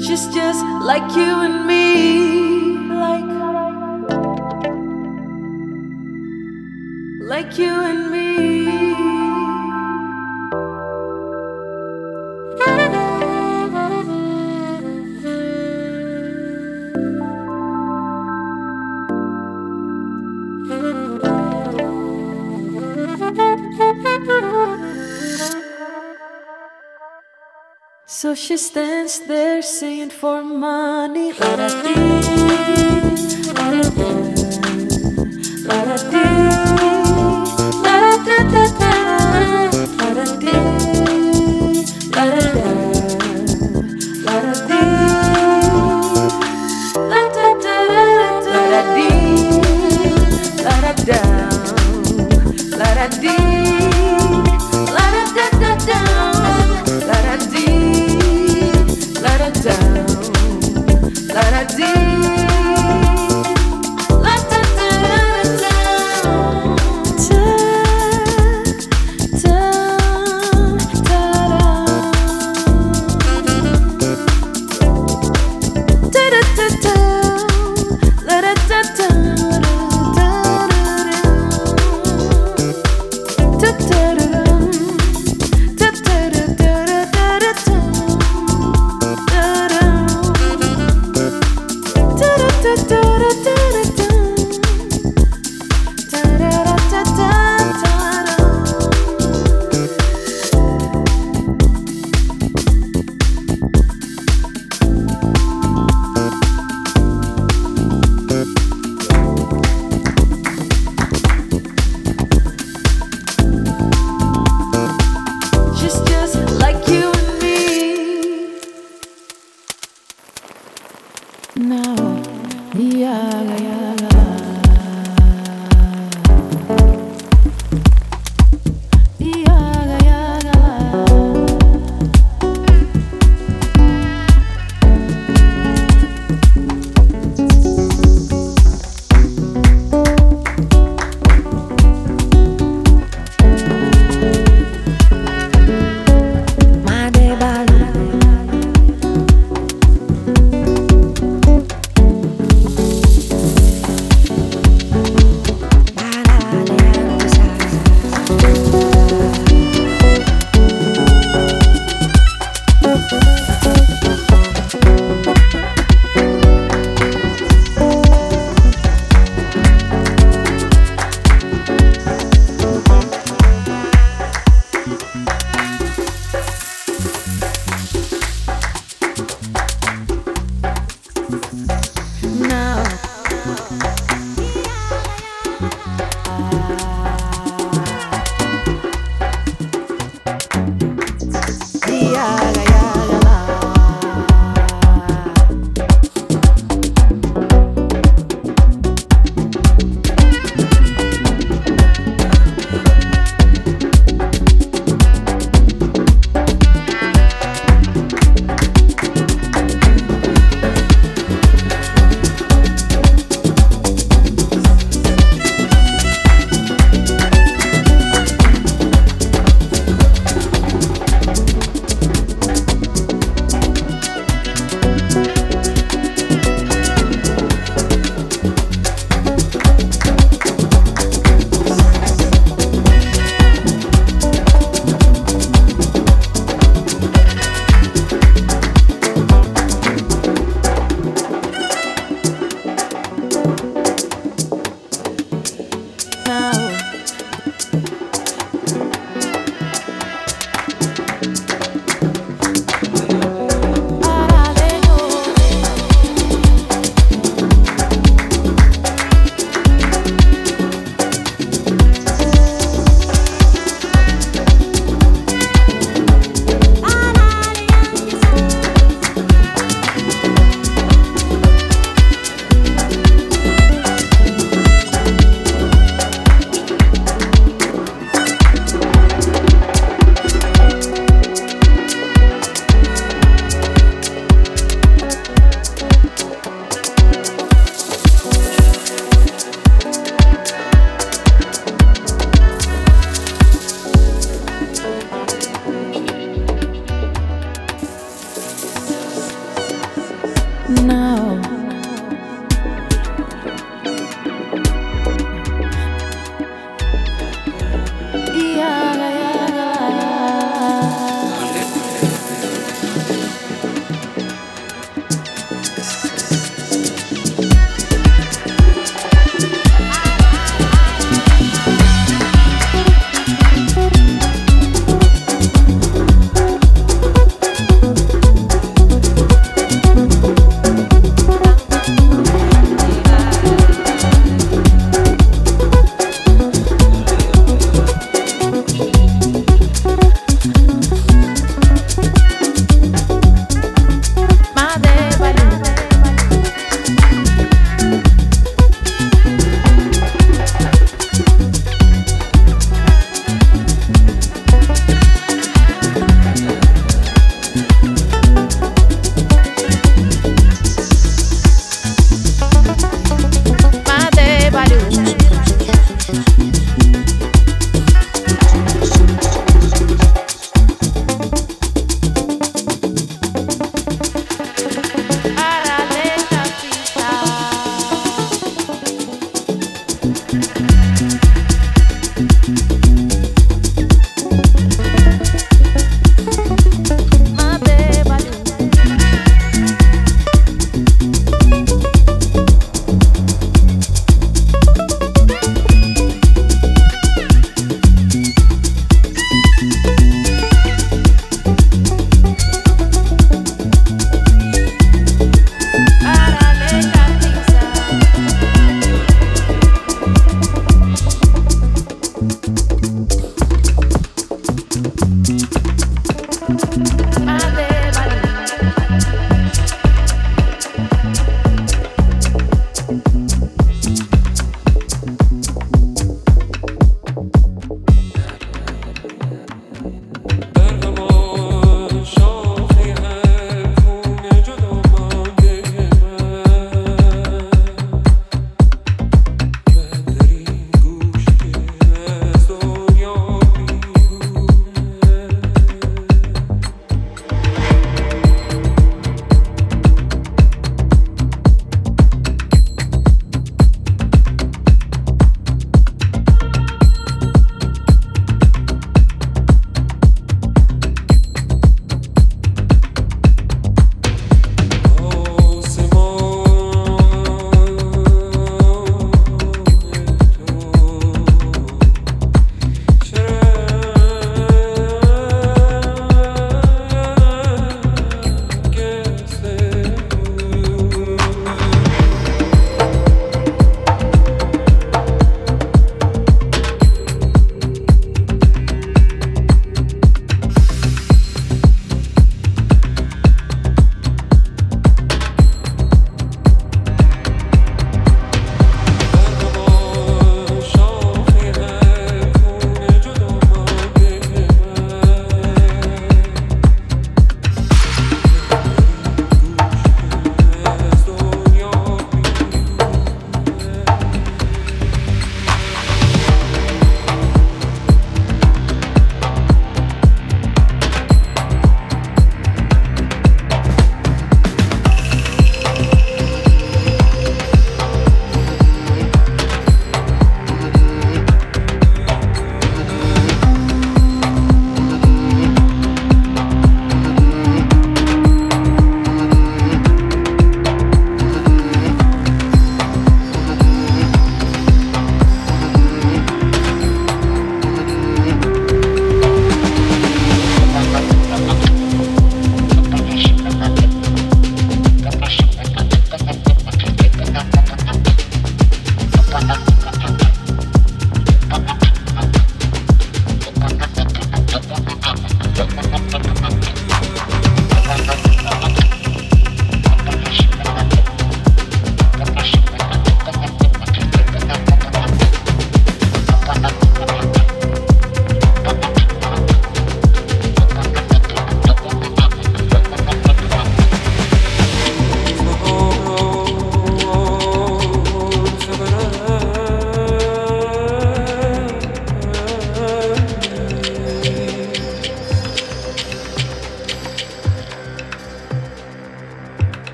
She's just like you and me, like, like you and me. she stands there singing for money.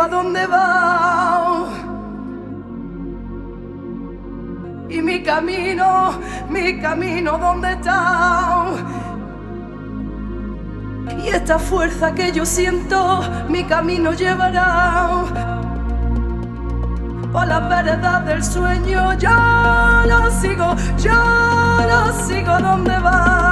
A donde va. Y mi camino, mi camino, ¿dónde está? Y esta fuerza que yo siento, mi camino llevará. Por la veredas del sueño, yo lo sigo, yo lo sigo, ¿dónde va?